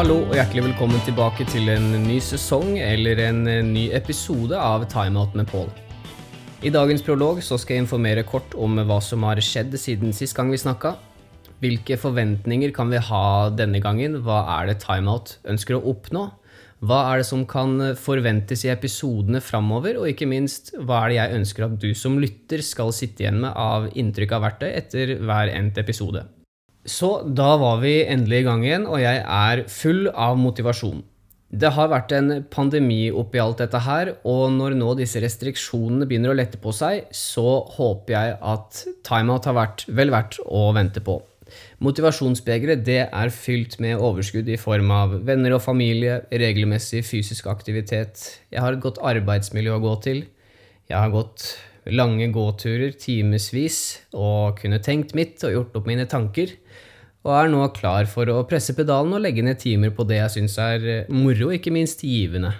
Hallo og hjertelig velkommen tilbake til en ny sesong eller en eh, ny episode av Timeout med Pål. I dagens prolog så skal jeg informere kort om hva som har skjedd siden sist gang vi snakka. Hvilke forventninger kan vi ha denne gangen? Hva er det Timeout ønsker å oppnå? Hva er det som kan forventes i episodene framover? Og ikke minst, hva er det jeg ønsker at du som lytter skal sitte igjen med av inntrykk av verktøy etter hver endt episode? Så da var vi endelig i gang igjen, og jeg er full av motivasjon. Det har vært en pandemi oppi alt dette her, og når nå disse restriksjonene begynner å lette på seg, så håper jeg at timeout har vært vel verdt å vente på. Motivasjonsbegeret er fylt med overskudd i form av venner og familie, regelmessig fysisk aktivitet. Jeg har et godt arbeidsmiljø å gå til. Jeg har gått lange gåturer timevis og kunne tenkt mitt og gjort opp mine tanker. Og er nå klar for å presse pedalen og legge ned timer på det jeg syns er moro, ikke minst givende.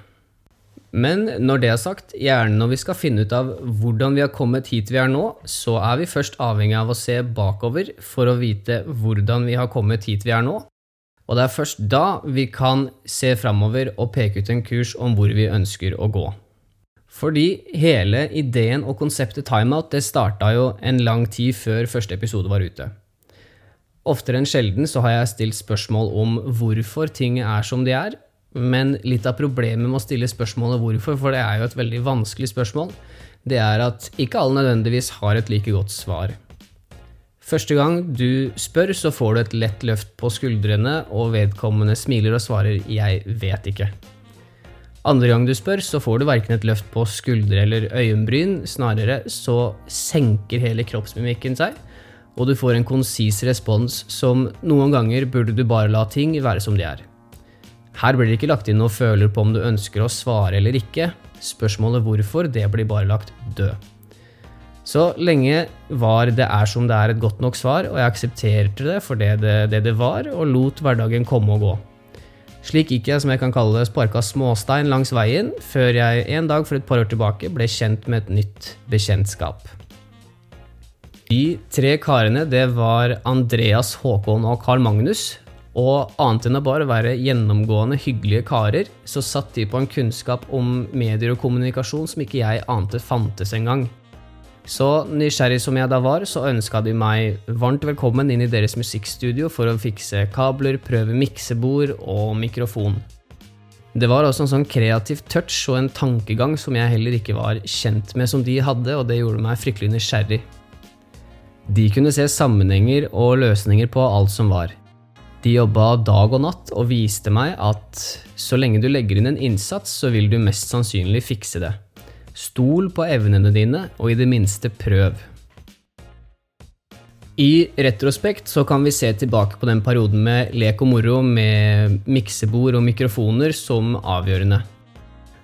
Men når det er sagt, gjerne når vi skal finne ut av hvordan vi har kommet hit vi er nå, så er vi først avhengig av å se bakover for å vite hvordan vi har kommet hit vi er nå. Og det er først da vi kan se framover og peke ut en kurs om hvor vi ønsker å gå. Fordi hele ideen og konseptet timeout det starta jo en lang tid før første episode var ute. Oftere enn sjelden så har jeg stilt spørsmål om hvorfor ting er som de er, men litt av problemet med å stille spørsmålet hvorfor, for det er jo et veldig vanskelig spørsmål, det er at ikke alle nødvendigvis har et like godt svar. Første gang du spør, så får du et lett løft på skuldrene, og vedkommende smiler og svarer 'jeg vet ikke'. Andre gang du spør, så får du verken et løft på skuldre eller øyenbryn, snarere så senker hele kroppsmimikken seg, og du får en konsis respons som noen ganger burde du bare la ting være som de er. Her blir det ikke lagt inn noe føler på om du ønsker å svare eller ikke. Spørsmålet hvorfor, det blir bare lagt død. Så lenge var det er som det er et godt nok svar, og jeg aksepterte det for det det, det, det var, og lot hverdagen komme og gå. Slik gikk jeg, som jeg kan kalle det, sparka småstein langs veien, før jeg en dag for et par år tilbake ble kjent med et nytt bekjentskap. De tre karene, det var Andreas, Håkon og Carl Magnus, og annet enn å bare være gjennomgående hyggelige karer, så satt de på en kunnskap om medier og kommunikasjon som ikke jeg ante fantes engang. Så nysgjerrig som jeg da var, så ønska de meg varmt velkommen inn i deres musikkstudio for å fikse kabler, prøve miksebord og mikrofon. Det var også en sånn kreativ touch og en tankegang som jeg heller ikke var kjent med som de hadde, og det gjorde meg fryktelig nysgjerrig. De kunne se sammenhenger og løsninger på alt som var. De jobba dag og natt og viste meg at så lenge du legger inn en innsats, så vil du mest sannsynlig fikse det. Stol på evnene dine, og i det minste prøv. I retrospekt så kan vi se tilbake på den perioden med lek og moro med miksebord og mikrofoner som avgjørende.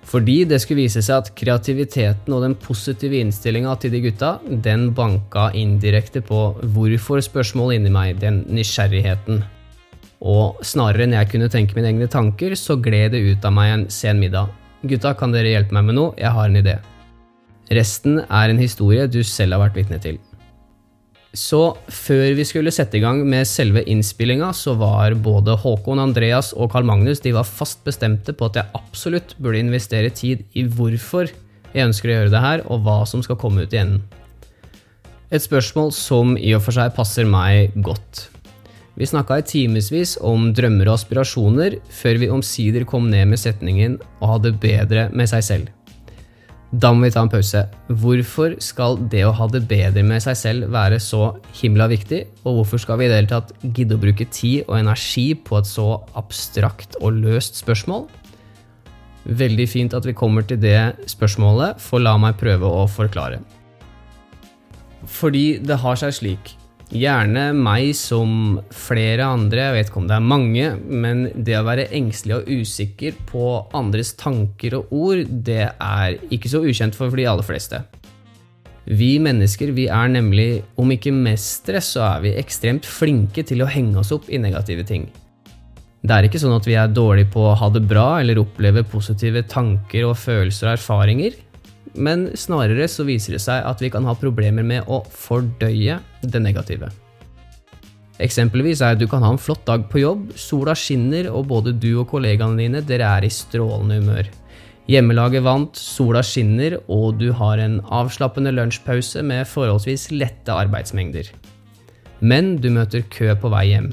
Fordi det skulle vise seg at kreativiteten og den positive innstillinga til de gutta, den banka indirekte på hvorfor spørsmålet inni meg, den nysgjerrigheten. Og snarere enn jeg kunne tenke mine egne tanker, så gled det ut av meg en sen middag. Gutta, kan dere hjelpe meg med noe? Jeg har en idé. Resten er en historie du selv har vært vitne til. Så før vi skulle sette i gang med selve innspillinga, så var både Håkon, Andreas og Carl Magnus de var fast bestemte på at jeg absolutt burde investere tid i hvorfor jeg ønsker å gjøre det her, og hva som skal komme ut i enden. Et spørsmål som i og for seg passer meg godt. Vi snakka i timevis om drømmer og aspirasjoner, før vi omsider kom ned med setningen 'å ha det bedre med seg selv'. Da må vi ta en pause. Hvorfor skal det å ha det bedre med seg selv være så himla viktig, og hvorfor skal vi i det hele tatt gidde å bruke tid og energi på et så abstrakt og løst spørsmål? Veldig fint at vi kommer til det spørsmålet, for la meg prøve å forklare. Fordi det har seg slik Gjerne meg som flere andre, jeg vet ikke om det er mange, men det å være engstelig og usikker på andres tanker og ord, det er ikke så ukjent for de aller fleste. Vi mennesker vi er nemlig, om ikke mestere, så er vi ekstremt flinke til å henge oss opp i negative ting. Det er ikke sånn at vi er dårlige på å ha det bra eller oppleve positive tanker og følelser og erfaringer men snarere så viser det seg at vi kan ha problemer med å fordøye det negative. Eksempelvis er at du kan ha en flott dag på jobb, sola skinner og både du og kollegaene dine dere er i strålende humør. Hjemmelaget vant, sola skinner og du har en avslappende lunsjpause med forholdsvis lette arbeidsmengder. Men du møter kø på vei hjem.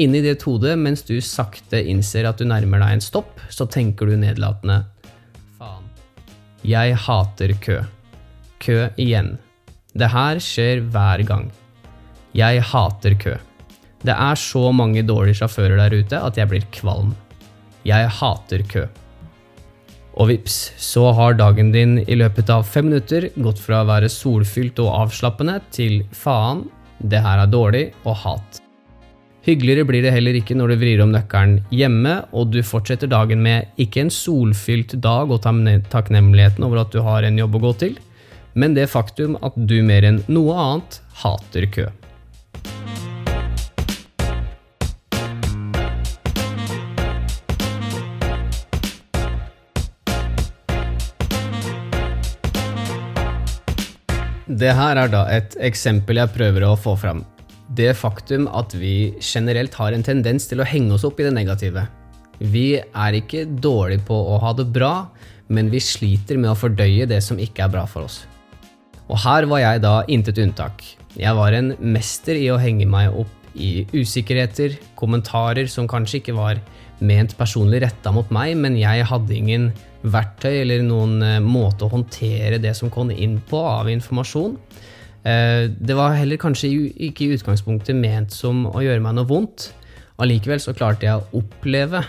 Inni ditt hode, mens du sakte innser at du nærmer deg en stopp, så tenker du nedlatende. Jeg hater kø. Kø igjen. Det her skjer hver gang. Jeg hater kø. Det er så mange dårlige sjåfører der ute at jeg blir kvalm. Jeg hater kø. Og vips, så har dagen din i løpet av fem minutter gått fra å være solfylt og avslappende til faen, det her er dårlig og hat. Hyggeligere blir det heller ikke når du vrir om nøkkelen hjemme, og du fortsetter dagen med ikke en solfylt dag og takknemligheten over at du har en jobb å gå til, men det faktum at du mer enn noe annet hater kø. Det her er da et eksempel jeg prøver å få fram. Det faktum at vi generelt har en tendens til å henge oss opp i det negative. Vi er ikke dårlige på å ha det bra, men vi sliter med å fordøye det som ikke er bra for oss. Og her var jeg da intet unntak. Jeg var en mester i å henge meg opp i usikkerheter, kommentarer som kanskje ikke var ment personlig retta mot meg, men jeg hadde ingen verktøy eller noen eh, måte å håndtere det som kom inn på av informasjon. Eh, det var heller kanskje ikke i utgangspunktet ment som å gjøre meg noe vondt. Allikevel så klarte jeg å oppleve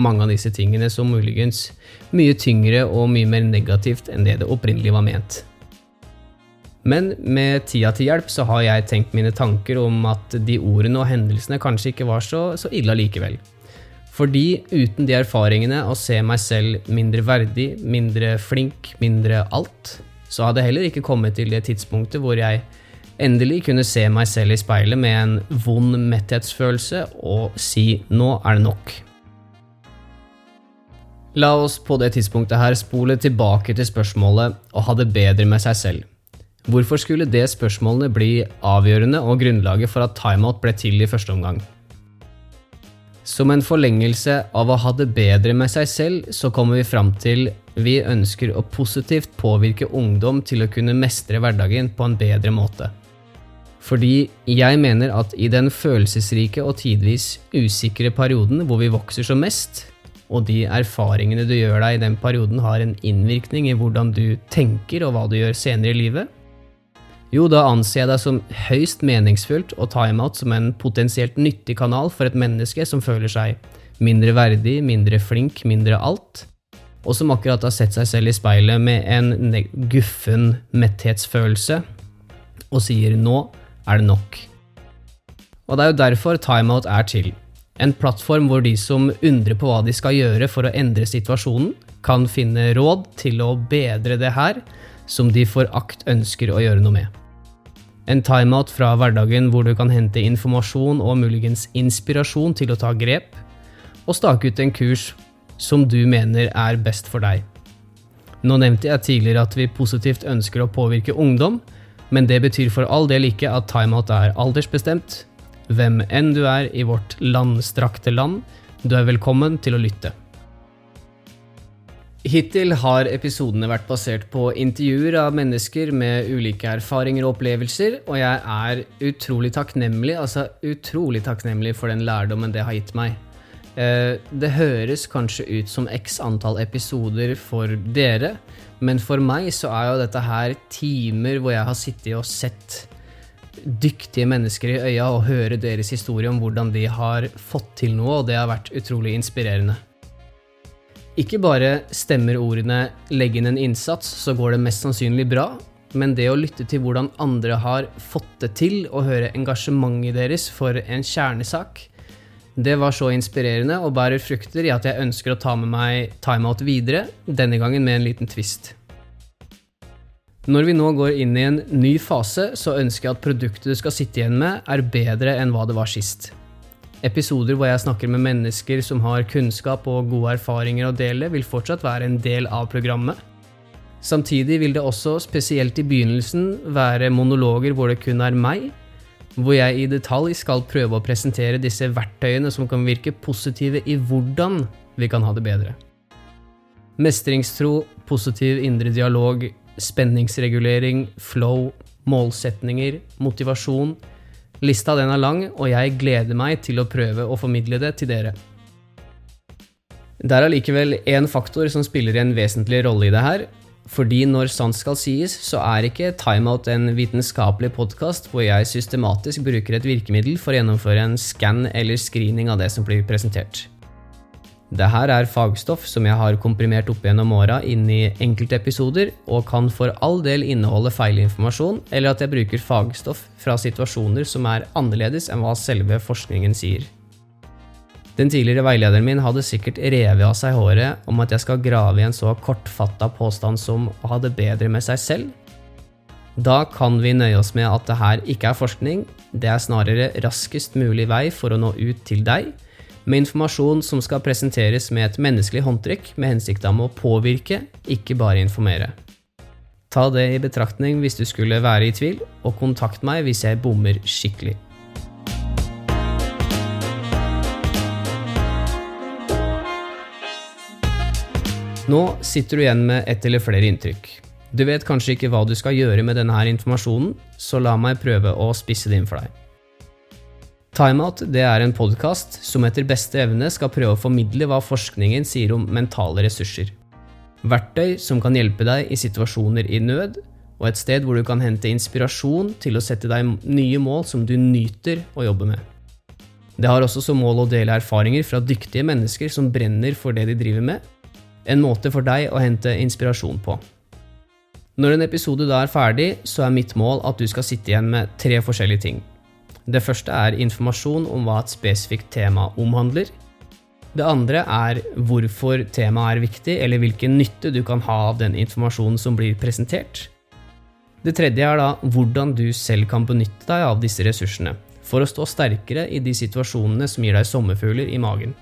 mange av disse tingene som muligens mye tyngre og mye mer negativt enn det det opprinnelig var ment. Men med tida til hjelp så har jeg tenkt mine tanker om at de ordene og hendelsene kanskje ikke var så, så ille allikevel. Fordi uten de erfaringene å se meg selv mindre verdig, mindre flink, mindre alt, så hadde jeg heller ikke kommet til det tidspunktet hvor jeg endelig kunne se meg selv i speilet med en vond metthetsfølelse og si 'nå er det nok'. La oss på det tidspunktet her spole tilbake til spørsmålet å ha det bedre med seg selv. Hvorfor skulle det spørsmålene bli avgjørende og grunnlaget for at timeout ble til i første omgang? Som en forlengelse av å ha det bedre med seg selv, så kommer vi fram til vi ønsker å positivt påvirke ungdom til å kunne mestre hverdagen på en bedre måte. Fordi jeg mener at i den følelsesrike og tidvis usikre perioden hvor vi vokser som mest, og de erfaringene du gjør deg i den perioden har en innvirkning i hvordan du tenker og hva du gjør senere i livet, jo, da anser jeg deg som høyst meningsfullt ta timeout som en potensielt nyttig kanal for et menneske som føler seg mindre verdig, mindre flink, mindre alt, og som akkurat har sett seg selv i speilet med en guffen metthetsfølelse og sier 'nå er det nok'. Og det er jo derfor timeout er til. En plattform hvor de som undrer på hva de skal gjøre for å endre situasjonen, kan finne råd til å bedre det her, som de for akt ønsker å gjøre noe med. En timeout fra hverdagen hvor du kan hente informasjon og muligens inspirasjon til å ta grep, og stake ut en kurs som du mener er best for deg. Nå nevnte jeg tidligere at vi positivt ønsker å påvirke ungdom, men det betyr for all del ikke at timeout er aldersbestemt. Hvem enn du er i vårt landstrakte land, du er velkommen til å lytte. Hittil har episodene vært basert på intervjuer av mennesker med ulike erfaringer og opplevelser, og jeg er utrolig takknemlig, altså utrolig takknemlig for den lærdommen det har gitt meg. Eh, det høres kanskje ut som x antall episoder for dere, men for meg så er jo dette her timer hvor jeg har sittet og sett dyktige mennesker i øya og høre deres historie om hvordan de har fått til noe, og det har vært utrolig inspirerende. Ikke bare stemmer ordene 'legg inn en innsats, så går det mest sannsynlig bra', men det å lytte til hvordan andre har fått det til, og høre engasjementet deres for en kjernesak, det var så inspirerende og bærer frukter i at jeg ønsker å ta med meg timeout videre, denne gangen med en liten twist. Når vi nå går inn i en ny fase, så ønsker jeg at produktet du skal sitte igjen med, er bedre enn hva det var sist. Episoder hvor jeg snakker med mennesker som har kunnskap og gode erfaringer å dele, vil fortsatt være en del av programmet. Samtidig vil det også, spesielt i begynnelsen, være monologer hvor det kun er meg, hvor jeg i detalj skal prøve å presentere disse verktøyene som kan virke positive i hvordan vi kan ha det bedre. Mestringstro, positiv indre dialog, spenningsregulering, flow, målsetninger, motivasjon. Lista den er lang, og jeg gleder meg til å prøve å formidle det til dere. Det er allikevel én faktor som spiller en vesentlig rolle i det her, fordi når sant skal sies, så er ikke Timeout en vitenskapelig podkast hvor jeg systematisk bruker et virkemiddel for å gjennomføre en skann eller screening av det som blir presentert. Dette er fagstoff som jeg har komprimert opp gjennom åra inn i enkeltepisoder, og kan for all del inneholde feilinformasjon, eller at jeg bruker fagstoff fra situasjoner som er annerledes enn hva selve forskningen sier. Den tidligere veilederen min hadde sikkert revet av seg håret om at jeg skal grave i en så kortfatta påstand som å ha det bedre med seg selv. Da kan vi nøye oss med at det her ikke er forskning, det er snarere raskest mulig vei for å nå ut til deg, med informasjon som skal presenteres med et menneskelig håndtrykk med hensikt om å påvirke, ikke bare informere. Ta det i betraktning hvis du skulle være i tvil, og kontakt meg hvis jeg bommer skikkelig. Nå sitter du igjen med ett eller flere inntrykk. Du vet kanskje ikke hva du skal gjøre med denne informasjonen, så la meg prøve å spisse det inn for deg. Timeout det er en podkast som etter beste evne skal prøve å formidle hva forskningen sier om mentale ressurser. Verktøy som kan hjelpe deg i situasjoner i nød, og et sted hvor du kan hente inspirasjon til å sette deg nye mål som du nyter å jobbe med. Det har også som mål å dele erfaringer fra dyktige mennesker som brenner for det de driver med, en måte for deg å hente inspirasjon på. Når en episode da er ferdig, så er mitt mål at du skal sitte igjen med tre forskjellige ting. Det første er informasjon om hva et spesifikt tema omhandler. Det andre er hvorfor temaet er viktig, eller hvilken nytte du kan ha av den informasjonen som blir presentert. Det tredje er da hvordan du selv kan benytte deg av disse ressursene, for å stå sterkere i de situasjonene som gir deg sommerfugler i magen.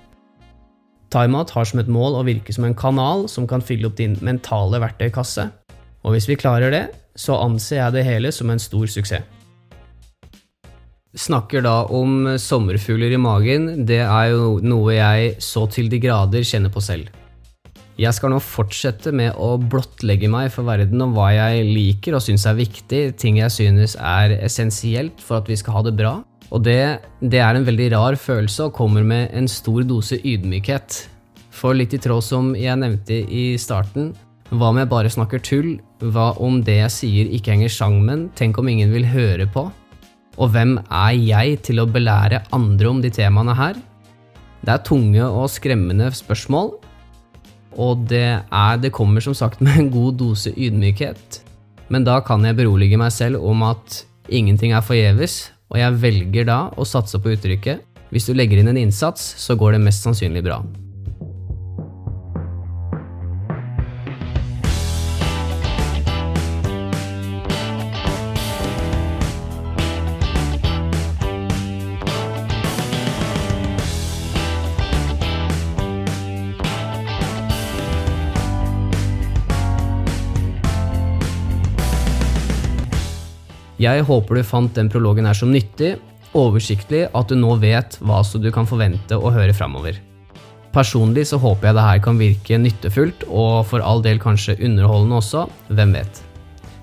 Timeout har som et mål å virke som en kanal som kan fylle opp din mentale verktøykasse, og hvis vi klarer det, så anser jeg det hele som en stor suksess. Snakker da om sommerfugler i magen, det er jo noe jeg så til de grader kjenner på selv. Jeg skal nå fortsette med å blottlegge meg for verden om hva jeg liker og syns er viktig, ting jeg synes er essensielt for at vi skal ha det bra, og det, det, er en veldig rar følelse og kommer med en stor dose ydmykhet. For litt i tråd som jeg nevnte i starten, hva om jeg bare snakker tull? Hva om det jeg sier ikke henger sammen? Tenk om ingen vil høre på? Og hvem er jeg til å belære andre om de temaene her? Det er tunge og skremmende spørsmål, og det, er, det kommer som sagt med en god dose ydmykhet. Men da kan jeg berolige meg selv om at ingenting er forgjeves, og jeg velger da å satse på uttrykket hvis du legger inn en innsats, så går det mest sannsynlig bra. Jeg håper du fant den prologen her som nyttig, oversiktlig, at du nå vet hva du kan forvente å høre framover. Personlig så håper jeg det her kan virke nyttefullt, og for all del kanskje underholdende også, hvem vet.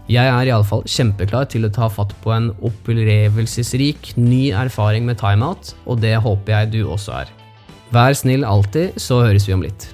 Jeg er iallfall kjempeklar til å ta fatt på en opplevelsesrik ny erfaring med timeout, og det håper jeg du også er. Vær snill alltid, så høres vi om litt.